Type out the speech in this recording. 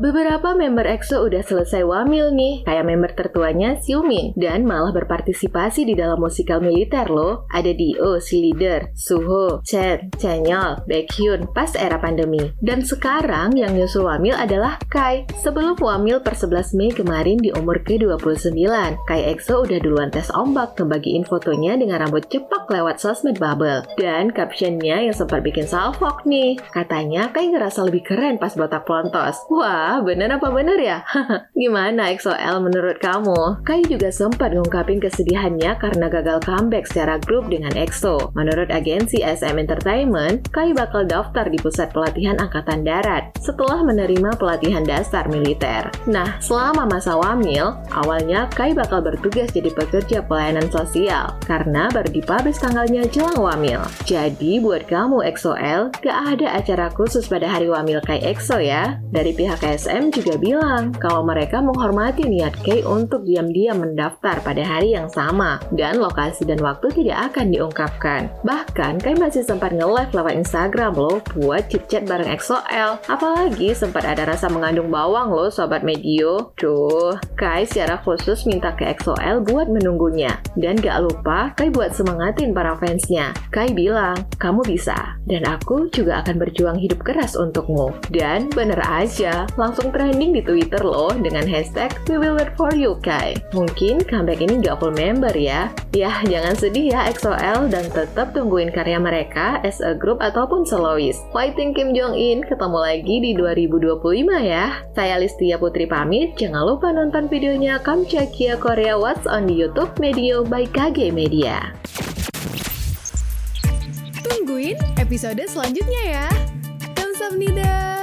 Beberapa member EXO udah selesai wamil nih, kayak member tertuanya Xiumin, dan malah berpartisipasi di dalam musikal militer loh. Ada Dio, si leader, Suho, Chen, Chanyeol, Baekhyun pas era pandemi. Dan sekarang yang nyusul wamil adalah Kai. Sebelum wamil per 11 Mei kemarin di umur ke-29, Kai EXO udah duluan tes ombak ngebagiin fotonya dengan rambut cepak lewat sosmed bubble. Dan captionnya yang sempat bikin salfok nih. Katanya Kai ngerasa lebih keren pas botak pelontos. Wah, bener apa bener ya? Gimana XOL menurut kamu? Kai juga sempat ngungkapin kesedihannya karena gagal comeback secara grup dengan EXO. Menurut agensi SM Entertainment, Kai bakal daftar di pusat pelatihan Angkatan Darat setelah menerima pelatihan dasar militer. Nah, selama masa wamil, awalnya Kai bakal bertugas jadi pekerja pelayanan sosial karena baru dipublish tanggalnya jelang wamil. Jadi buat kamu XOL, gak ada acara khusus pada hari wamil Kai EXO ya. Dari pihak SM juga bilang kalau mereka menghormati niat Kai untuk diam-diam mendaftar pada hari yang sama dan lokasi dan waktu tidak akan diungkapkan. Bahkan Kai masih sempat nge-live lewat Instagram loh buat chit-chat bareng XOL. Apalagi sempat ada rasa mengandung bawang loh sobat medio. Duh, Kai secara khusus minta ke XOL buat menunggunya. Dan gak lupa Kai buat semangatin para fansnya. Kai bilang, kamu bisa. Dan aku juga akan berjuang hidup keras untukmu. Dan bener aja, langsung trending di Twitter loh dengan hashtag We Will Wait For You Kai. Mungkin comeback ini gak full member ya. Yah, jangan sedih ya XOL dan tetap tungguin karya mereka as a group ataupun soloist. Fighting Kim Jong In ketemu lagi di 2025 ya. Saya Listia Putri pamit, jangan lupa nonton videonya Kamchakia Korea What's on di YouTube Medio by KG Media. Tungguin episode selanjutnya ya. Kamsahamnida.